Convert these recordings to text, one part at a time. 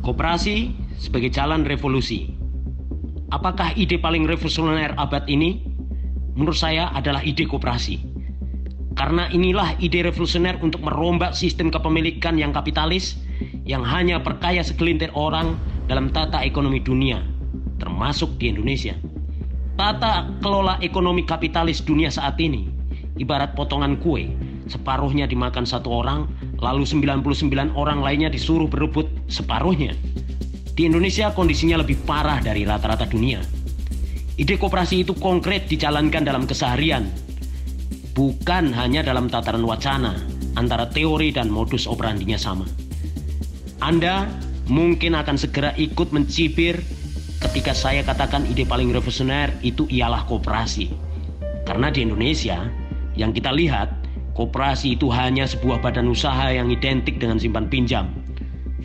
Koperasi sebagai jalan revolusi. Apakah ide paling revolusioner abad ini? Menurut saya adalah ide koperasi. Karena inilah ide revolusioner untuk merombak sistem kepemilikan yang kapitalis yang hanya perkaya segelintir orang dalam tata ekonomi dunia, termasuk di Indonesia. Tata kelola ekonomi kapitalis dunia saat ini ibarat potongan kue, separuhnya dimakan satu orang, lalu 99 orang lainnya disuruh berebut separuhnya. Di Indonesia kondisinya lebih parah dari rata-rata dunia. Ide koperasi itu konkret dijalankan dalam keseharian, bukan hanya dalam tataran wacana antara teori dan modus operandinya sama. Anda mungkin akan segera ikut mencibir ketika saya katakan ide paling revolusioner itu ialah koperasi. Karena di Indonesia, yang kita lihat, koperasi itu hanya sebuah badan usaha yang identik dengan simpan pinjam,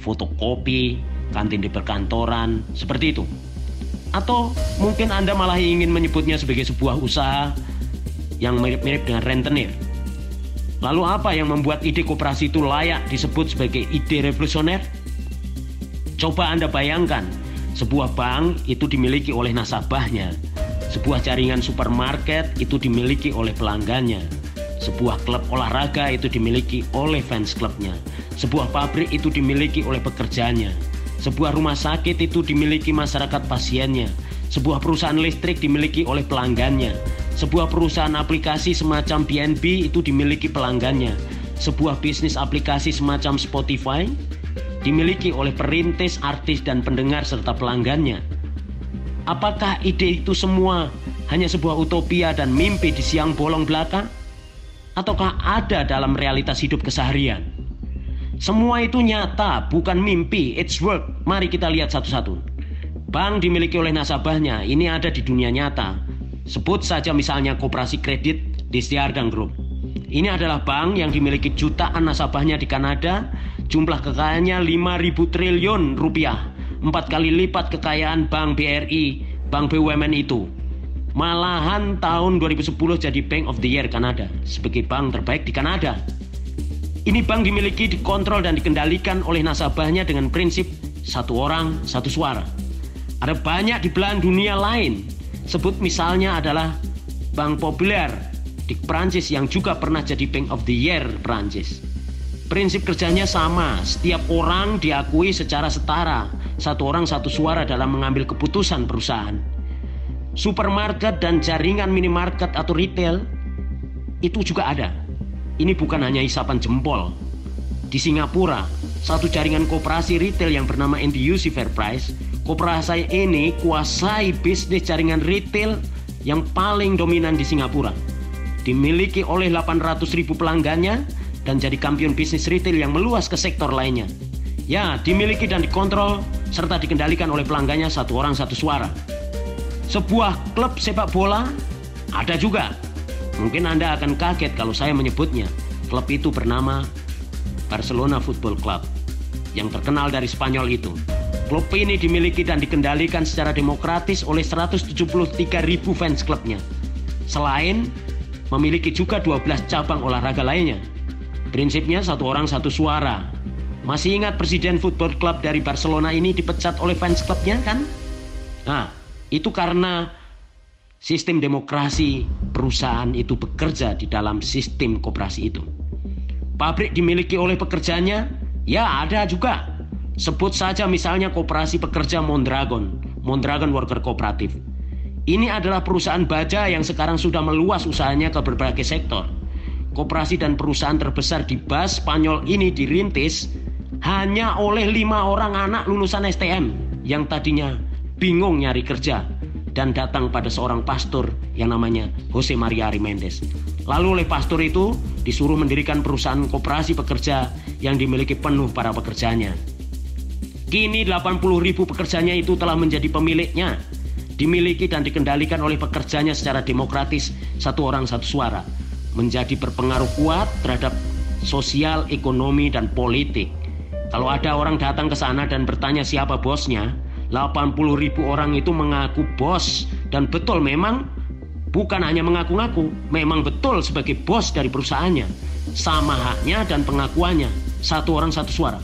fotokopi, kantin di perkantoran, seperti itu. Atau mungkin Anda malah ingin menyebutnya sebagai sebuah usaha yang mirip-mirip dengan rentenir. Lalu apa yang membuat ide koperasi itu layak disebut sebagai ide revolusioner? Coba Anda bayangkan, sebuah bank itu dimiliki oleh nasabahnya. Sebuah jaringan supermarket itu dimiliki oleh pelanggannya. Sebuah klub olahraga itu dimiliki oleh fans klubnya. Sebuah pabrik itu dimiliki oleh pekerjanya. Sebuah rumah sakit itu dimiliki masyarakat pasiennya. Sebuah perusahaan listrik dimiliki oleh pelanggannya. Sebuah perusahaan aplikasi semacam BNB itu dimiliki pelanggannya. Sebuah bisnis aplikasi semacam Spotify dimiliki oleh perintis, artis, dan pendengar serta pelanggannya. Apakah ide itu semua hanya sebuah utopia dan mimpi di siang bolong belaka? Ataukah ada dalam realitas hidup keseharian? Semua itu nyata, bukan mimpi. It's work. Mari kita lihat satu-satu. Bank dimiliki oleh nasabahnya, ini ada di dunia nyata. Sebut saja misalnya koperasi kredit di Stiardang Group. Ini adalah bank yang dimiliki jutaan nasabahnya di Kanada Jumlah kekayaannya 5.000 triliun rupiah. Empat kali lipat kekayaan Bank BRI, Bank BUMN itu. Malahan tahun 2010 jadi Bank of the Year Kanada sebagai bank terbaik di Kanada. Ini bank dimiliki, dikontrol dan dikendalikan oleh nasabahnya dengan prinsip satu orang, satu suara. Ada banyak di belahan dunia lain. Sebut misalnya adalah Bank Populer di Perancis yang juga pernah jadi Bank of the Year Perancis. Prinsip kerjanya sama, setiap orang diakui secara setara, satu orang satu suara dalam mengambil keputusan perusahaan. Supermarket dan jaringan minimarket atau retail itu juga ada. Ini bukan hanya isapan jempol. Di Singapura, satu jaringan koperasi retail yang bernama NTUC Fairprice, koperasi ini kuasai bisnis jaringan retail yang paling dominan di Singapura. Dimiliki oleh 800 ribu pelanggannya dan jadi kampion bisnis retail yang meluas ke sektor lainnya. Ya, dimiliki dan dikontrol serta dikendalikan oleh pelanggannya satu orang satu suara. Sebuah klub sepak bola ada juga. Mungkin Anda akan kaget kalau saya menyebutnya. Klub itu bernama Barcelona Football Club yang terkenal dari Spanyol itu. Klub ini dimiliki dan dikendalikan secara demokratis oleh 173 ribu fans klubnya. Selain memiliki juga 12 cabang olahraga lainnya. Prinsipnya satu orang satu suara. Masih ingat Presiden Football Club dari Barcelona ini dipecat oleh fans klubnya kan? Nah, itu karena sistem demokrasi perusahaan itu bekerja di dalam sistem koperasi itu. Pabrik dimiliki oleh pekerjanya? Ya, ada juga. Sebut saja misalnya koperasi pekerja Mondragon, Mondragon Worker Cooperative. Ini adalah perusahaan baja yang sekarang sudah meluas usahanya ke berbagai sektor koperasi dan perusahaan terbesar di Bas Spanyol ini dirintis hanya oleh lima orang anak lulusan STM yang tadinya bingung nyari kerja dan datang pada seorang pastor yang namanya Jose Maria Arimendes. Lalu oleh pastor itu disuruh mendirikan perusahaan koperasi pekerja yang dimiliki penuh para pekerjanya. Kini 80 ribu pekerjanya itu telah menjadi pemiliknya, dimiliki dan dikendalikan oleh pekerjanya secara demokratis satu orang satu suara menjadi berpengaruh kuat terhadap sosial, ekonomi, dan politik. Kalau ada orang datang ke sana dan bertanya siapa bosnya, 80 ribu orang itu mengaku bos dan betul memang bukan hanya mengaku-ngaku, memang betul sebagai bos dari perusahaannya. Sama haknya dan pengakuannya, satu orang satu suara.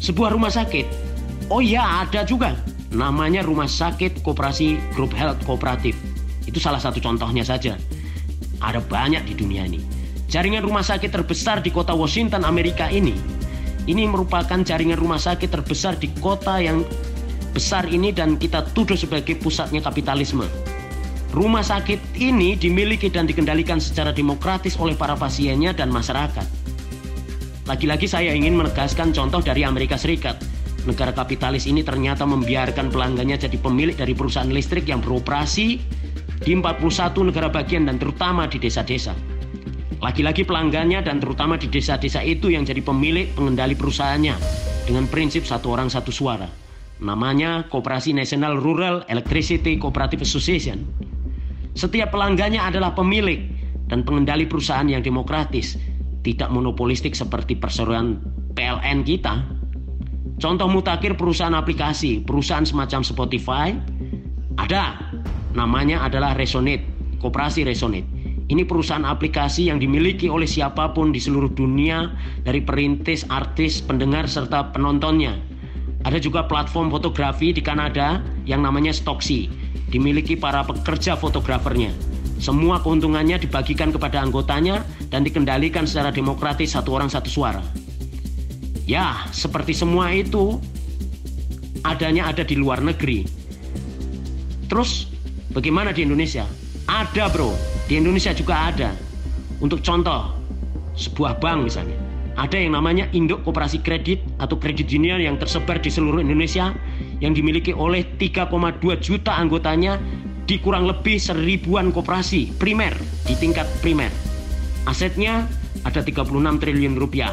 Sebuah rumah sakit Oh iya, ada juga. Namanya Rumah Sakit Koperasi Group Health Kooperatif. Itu salah satu contohnya saja. Ada banyak di dunia ini. Jaringan rumah sakit terbesar di kota Washington, Amerika ini, ini merupakan jaringan rumah sakit terbesar di kota yang besar ini dan kita tuduh sebagai pusatnya kapitalisme. Rumah sakit ini dimiliki dan dikendalikan secara demokratis oleh para pasiennya dan masyarakat. Lagi-lagi saya ingin menegaskan contoh dari Amerika Serikat. Negara kapitalis ini ternyata membiarkan pelanggannya jadi pemilik dari perusahaan listrik yang beroperasi di 41 negara bagian dan terutama di desa-desa. Lagi-lagi pelanggannya dan terutama di desa-desa itu yang jadi pemilik pengendali perusahaannya dengan prinsip satu orang satu suara. Namanya Koperasi National Rural Electricity Cooperative Association. Setiap pelanggannya adalah pemilik dan pengendali perusahaan yang demokratis, tidak monopolistik seperti perseroan PLN kita. Contoh mutakhir perusahaan aplikasi, perusahaan semacam Spotify, ada. Namanya adalah Resonate, Koperasi Resonate. Ini perusahaan aplikasi yang dimiliki oleh siapa pun di seluruh dunia dari perintis, artis, pendengar, serta penontonnya. Ada juga platform fotografi di Kanada yang namanya Stocksy dimiliki para pekerja fotografernya. Semua keuntungannya dibagikan kepada anggotanya dan dikendalikan secara demokratis satu orang satu suara. Ya, seperti semua itu adanya ada di luar negeri. Terus bagaimana di Indonesia? Ada bro, di Indonesia juga ada. Untuk contoh, sebuah bank misalnya. Ada yang namanya Induk Koperasi Kredit atau Kredit Union yang tersebar di seluruh Indonesia yang dimiliki oleh 3,2 juta anggotanya di kurang lebih seribuan koperasi primer di tingkat primer. Asetnya ada 36 triliun rupiah,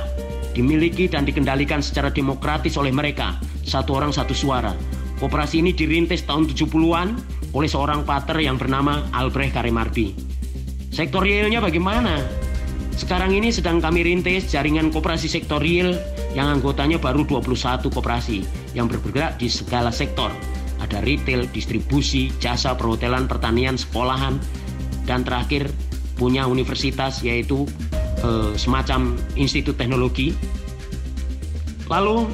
dimiliki dan dikendalikan secara demokratis oleh mereka, satu orang satu suara. Koperasi ini dirintis tahun 70-an oleh seorang pater yang bernama Albrecht Karemarbi. Sektor realnya bagaimana? Sekarang ini sedang kami rintis jaringan koperasi sektor real yang anggotanya baru 21 koperasi yang bergerak di segala sektor. Ada retail, distribusi, jasa perhotelan, pertanian, sekolahan, dan terakhir punya universitas yaitu eh, semacam institut teknologi. Lalu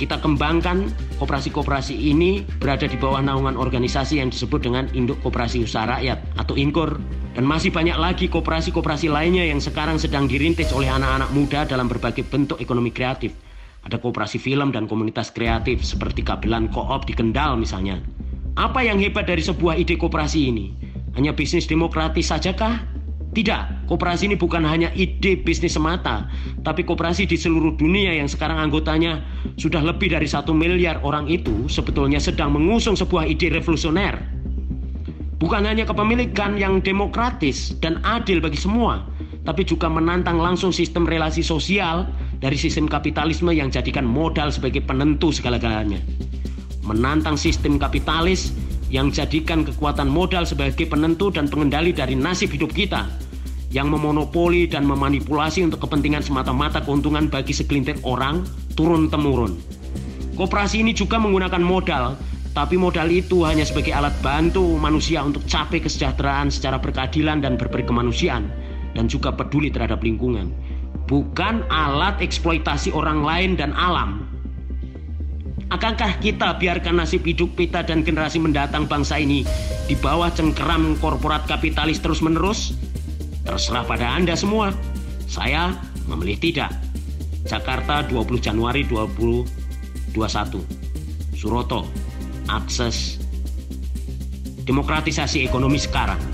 kita kembangkan koperasi-koperasi ini berada di bawah naungan organisasi yang disebut dengan Induk Koperasi Usaha Rakyat atau INKOR dan masih banyak lagi koperasi-koperasi lainnya yang sekarang sedang dirintis oleh anak-anak muda dalam berbagai bentuk ekonomi kreatif. Ada koperasi film dan komunitas kreatif seperti kabelan koop di Kendal misalnya. Apa yang hebat dari sebuah ide koperasi ini? Hanya bisnis demokratis sajakah? Tidak, koperasi ini bukan hanya ide bisnis semata, tapi koperasi di seluruh dunia yang sekarang anggotanya sudah lebih dari satu miliar orang itu sebetulnya sedang mengusung sebuah ide revolusioner Bukan hanya kepemilikan yang demokratis dan adil bagi semua, tapi juga menantang langsung sistem relasi sosial dari sistem kapitalisme yang jadikan modal sebagai penentu segala-galanya. Menantang sistem kapitalis yang jadikan kekuatan modal sebagai penentu dan pengendali dari nasib hidup kita yang memonopoli dan memanipulasi untuk kepentingan semata-mata keuntungan bagi segelintir orang turun-temurun. Koperasi ini juga menggunakan modal tapi modal itu hanya sebagai alat bantu manusia untuk capai kesejahteraan secara berkeadilan dan berperi kemanusiaan dan juga peduli terhadap lingkungan. Bukan alat eksploitasi orang lain dan alam. Akankah kita biarkan nasib hidup kita dan generasi mendatang bangsa ini di bawah cengkeram korporat kapitalis terus-menerus? Terserah pada Anda semua. Saya memilih tidak. Jakarta 20 Januari 2021. Suroto akses demokratisasi ekonomi sekarang